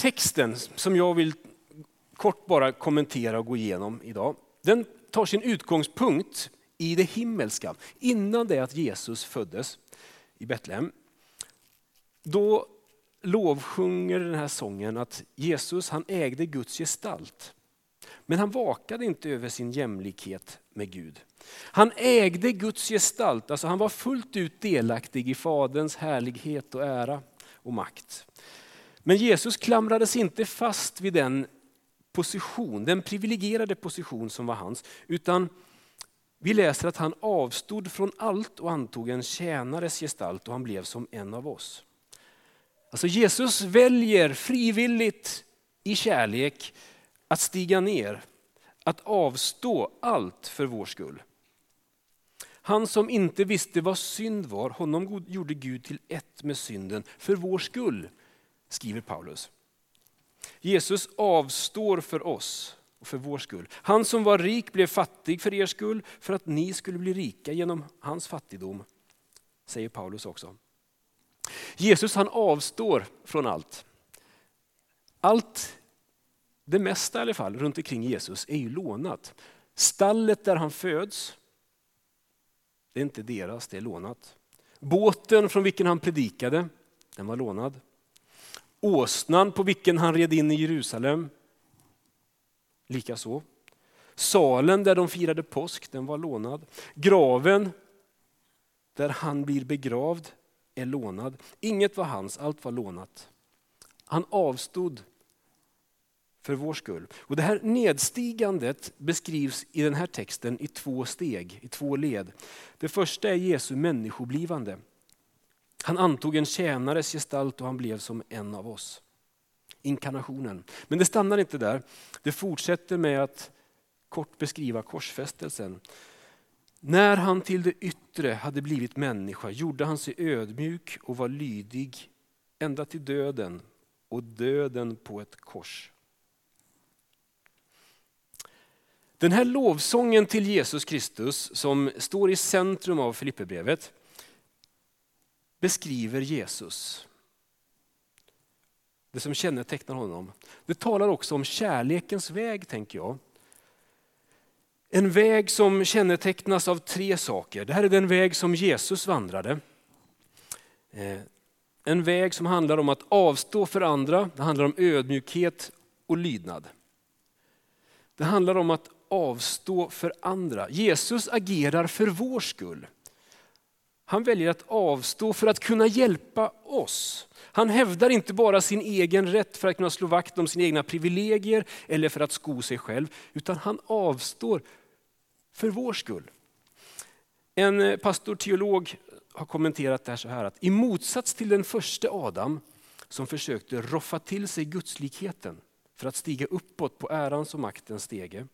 texten som jag vill kort bara kommentera och gå igenom idag, den tar sin utgångspunkt i det himmelska. Innan det att Jesus föddes i Betlehem, då lovsjunger den här sången att Jesus han ägde Guds gestalt. Men han vakade inte över sin jämlikhet med Gud. Han ägde Guds gestalt, alltså han var fullt ut delaktig i Faderns härlighet och ära och makt. Men Jesus klamrades inte fast vid den position, den privilegierade position som var hans, utan vi läser att han avstod från allt och antog en tjänares gestalt och han blev som en av oss. Alltså Jesus väljer frivilligt i kärlek att stiga ner, att avstå allt för vår skull. Han som inte visste vad synd var, honom gjorde Gud till ett med synden för vår skull, skriver Paulus. Jesus avstår för oss och för vår skull. Han som var rik blev fattig för er skull, för att ni skulle bli rika genom hans fattigdom, säger Paulus också. Jesus han avstår från allt. Allt, det mesta i alla fall, runt omkring Jesus är ju lånat. Stallet där han föds, det är inte deras, det är lånat. Båten från vilken han predikade, den var lånad. Åsnan på vilken han red in i Jerusalem, likaså. Salen där de firade påsk, den var lånad. Graven där han blir begravd är lånad. Inget var hans, allt var lånat. Han avstod för vår skull. Och det här nedstigandet beskrivs i den här texten i två steg, i två led. Det första är Jesu människoblivande. Han antog en tjänares gestalt och han blev som en av oss. Inkarnationen. Men det stannar inte där. Det fortsätter med att kort beskriva korsfästelsen. När han till det yttre hade blivit människa gjorde han sig ödmjuk och var lydig ända till döden och döden på ett kors. Den här lovsången till Jesus Kristus som står i centrum av Filipperbrevet beskriver Jesus. Det som kännetecknar honom. Det talar också om kärlekens väg tänker jag. En väg som kännetecknas av tre saker. Det här är den väg som Jesus vandrade. Eh, en väg som handlar om att avstå för andra, det handlar om ödmjukhet och lydnad. Det handlar om att avstå för andra. Jesus agerar för vår skull. Han väljer att avstå för att kunna hjälpa oss. Han hävdar inte bara sin egen rätt för att kunna slå vakt om sina egna privilegier eller för att sko sig själv, utan han avstår för vår skull. En eh, pastor teolog har kommenterat det här så här att i motsats till den första Adam som försökte roffa till sig gudslikheten för att stiga uppåt på ärans och maktens stege,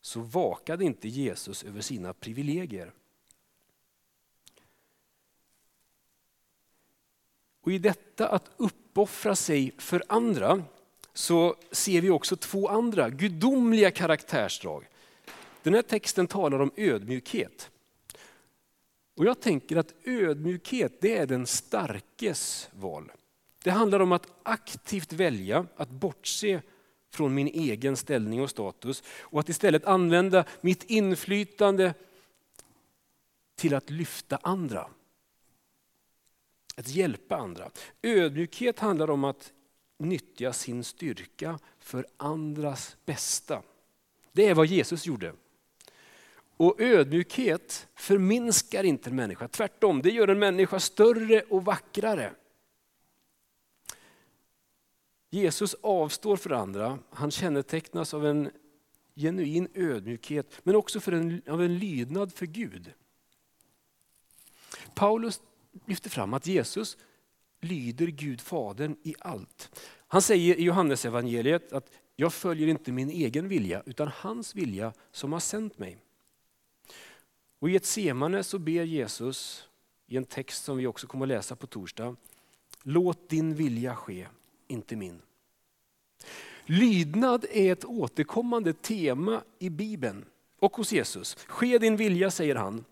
så vakade inte Jesus över sina privilegier. Och I detta att uppoffra sig för andra så ser vi också två andra gudomliga karaktärsdrag. Den här texten talar om ödmjukhet. Och jag tänker att ödmjukhet det är den starkes val. Det handlar om att aktivt välja att bortse från min egen ställning och status och att istället använda mitt inflytande till att lyfta andra. Att hjälpa andra. Ödmjukhet handlar om att nyttja sin styrka för andras bästa. Det är vad Jesus gjorde. Och ödmjukhet förminskar inte en människa, tvärtom, det gör en människa större och vackrare. Jesus avstår för andra, han kännetecknas av en genuin ödmjukhet men också för en, av en lydnad för Gud. Paulus lyfter fram att Jesus lyder Gud Fadern i allt. Han säger i Johannesevangeliet att jag följer inte min egen vilja utan hans vilja som har sänt mig. Och I ett semane så ber Jesus i en text som vi också kommer att läsa på torsdag. Låt din vilja ske, inte min. Lydnad är ett återkommande tema i Bibeln och hos Jesus. Ske din vilja, säger han.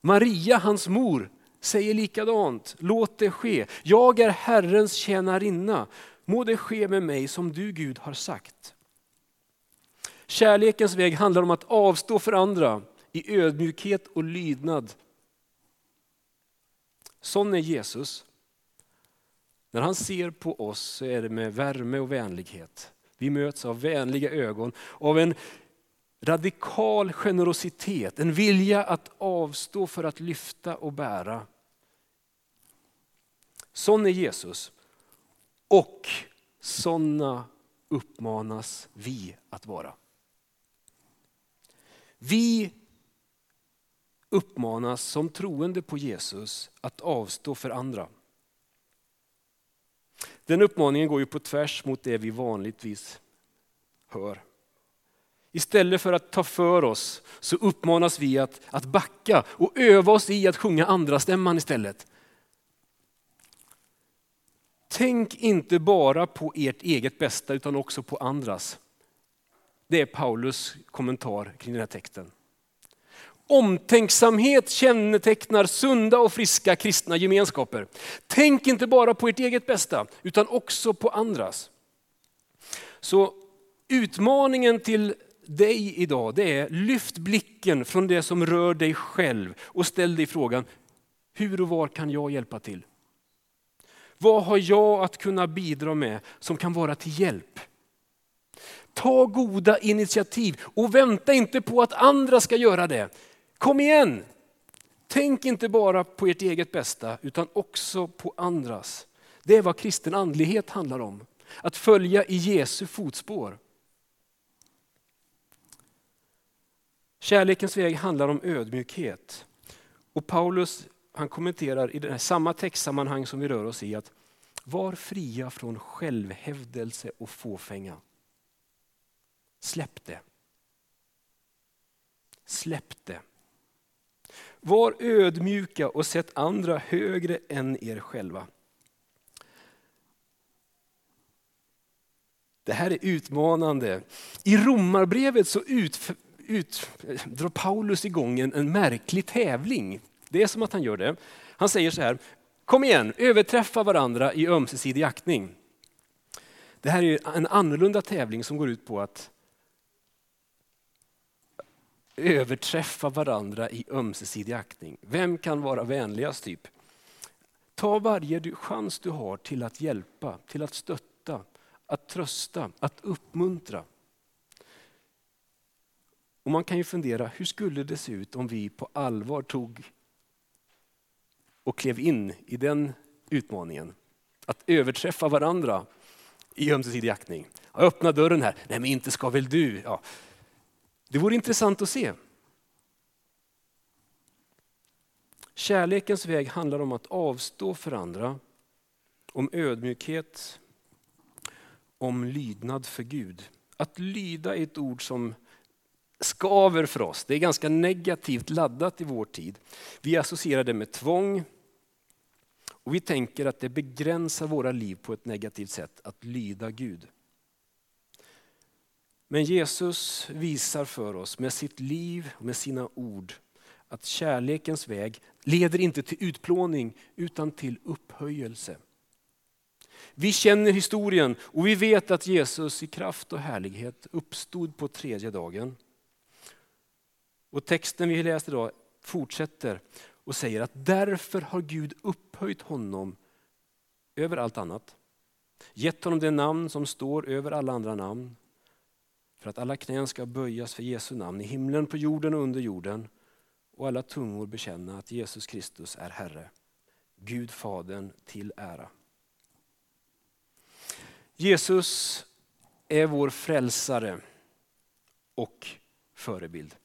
Maria, hans mor, säger likadant. Låt det ske. Jag är Herrens tjänarinna. Må det ske med mig som du Gud har sagt. Kärlekens väg handlar om att avstå för andra i ödmjukhet och lydnad. Sån är Jesus. När han ser på oss så är det med värme och vänlighet. Vi möts av vänliga ögon, av en radikal generositet, en vilja att avstå för att lyfta och bära. Sån är Jesus. Och sådana uppmanas vi att vara. Vi uppmanas som troende på Jesus att avstå för andra. Den uppmaningen går ju på tvärs mot det vi vanligtvis hör. Istället för att ta för oss så uppmanas vi att, att backa och öva oss i att sjunga andra stämman istället. Tänk inte bara på ert eget bästa utan också på andras. Det är Paulus kommentar kring den här texten. Omtänksamhet kännetecknar sunda och friska kristna gemenskaper. Tänk inte bara på ert eget bästa utan också på andras. Så utmaningen till dig idag det är lyft blicken från det som rör dig själv och ställ dig frågan, hur och var kan jag hjälpa till? Vad har jag att kunna bidra med som kan vara till hjälp? Ta goda initiativ och vänta inte på att andra ska göra det. Kom igen! Tänk inte bara på ert eget bästa utan också på andras. Det är vad kristen andlighet handlar om. Att följa i Jesu fotspår. Kärlekens väg handlar om ödmjukhet. Och Paulus han kommenterar i det här samma textsammanhang som vi rör oss i att var fria från självhävdelse och fåfänga. Släpp det. Släpp det. Var ödmjuka och sätt andra högre än er själva. Det här är utmanande. I romarbrevet så ut, ut, drar Paulus igång en, en märklig tävling. Det är som att han gör det. Han säger så här, kom igen, överträffa varandra i ömsesidig aktning. Det här är en annorlunda tävling som går ut på att överträffa varandra i ömsesidig aktning. Vem kan vara vänligast typ? Ta varje chans du har till att hjälpa, till att stötta, att trösta, att uppmuntra. Och man kan ju fundera, hur skulle det se ut om vi på allvar tog och klev in i den utmaningen? Att överträffa varandra i ömsesidig aktning. Öppna dörren här, nej men inte ska väl du? Ja. Det vore intressant att se. Kärlekens väg handlar om att avstå för andra, om ödmjukhet, om lydnad för Gud. Att lyda är ett ord som skaver för oss. Det är ganska negativt laddat i vår tid. Vi associerar det med tvång och vi tänker att det begränsar våra liv på ett negativt sätt att lyda Gud. Men Jesus visar för oss med sitt liv och med sina ord att kärlekens väg leder inte till utplåning utan till upphöjelse. Vi känner historien och vi vet att Jesus i kraft och härlighet uppstod på tredje dagen. Och texten vi läste idag fortsätter och säger att därför har Gud upphöjt honom över allt annat. Gett honom det namn som står över alla andra namn för att alla knän ska böjas för Jesu namn i himlen, på jorden och under jorden och alla tungor bekänna att Jesus Kristus är Herre. Gud Fadern till ära. Jesus är vår frälsare och förebild.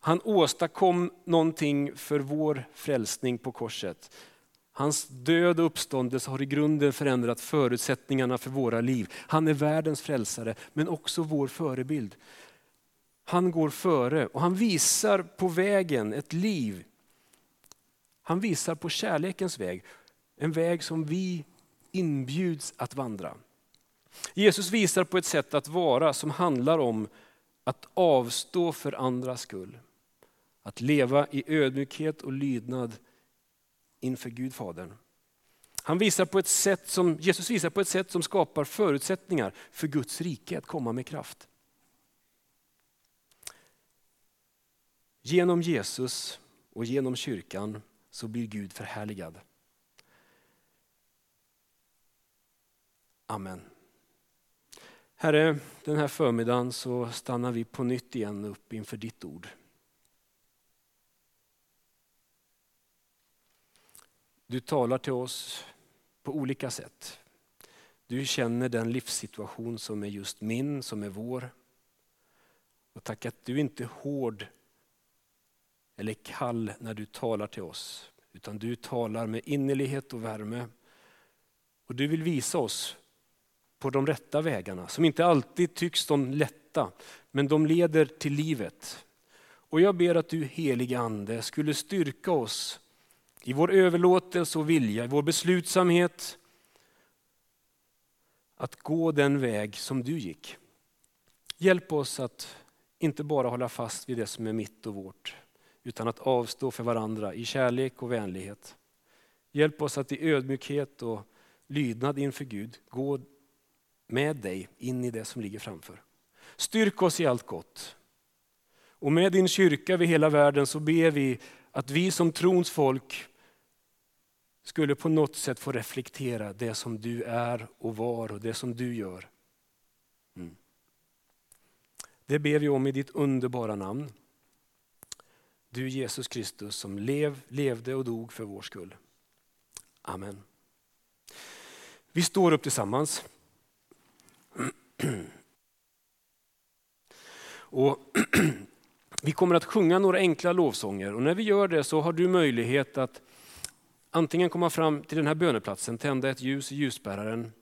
Han åstadkom någonting för vår frälsning på korset. Hans död och uppståndelse har i grunden förändrat förutsättningarna för våra liv. Han är världens frälsare men också vår förebild. Han går före och han visar på vägen ett liv. Han visar på kärlekens väg, en väg som vi inbjuds att vandra. Jesus visar på ett sätt att vara som handlar om att avstå för andras skull. Att leva i ödmjukhet och lydnad inför Gud Fadern. Han visar på ett sätt som, Jesus visar på ett sätt som skapar förutsättningar för Guds rike att komma med kraft. Genom Jesus och genom kyrkan så blir Gud förhärligad. Amen. Herre, den här förmiddagen så stannar vi på nytt igen upp inför ditt ord. Du talar till oss på olika sätt. Du känner den livssituation som är just min, som är vår. Och tack att du inte är hård eller kall när du talar till oss. Utan du talar med innerlighet och värme. Och du vill visa oss på de rätta vägarna, som inte alltid tycks de lätta, men de leder till livet. Och jag ber att du helige Ande skulle styrka oss i vår överlåtelse och vilja, i vår beslutsamhet att gå den väg som du gick. Hjälp oss att inte bara hålla fast vid det som är mitt och vårt, utan att avstå för varandra i kärlek och vänlighet. Hjälp oss att i ödmjukhet och lydnad inför Gud gå med dig in i det som ligger framför. Styrk oss i allt gott. Och med din kyrka över hela världen så ber vi att vi som trons folk skulle på något sätt få reflektera det som du är och var och det som du gör. Mm. Det ber vi om i ditt underbara namn. Du Jesus Kristus som lev, levde och dog för vår skull. Amen. Vi står upp tillsammans. Och vi kommer att sjunga några enkla lovsånger och när vi gör det så har du möjlighet att antingen komma fram till den här böneplatsen, tända ett ljus i ljusbäraren,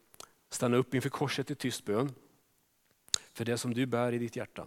stanna upp inför korset i tyst bön för det som du bär i ditt hjärta.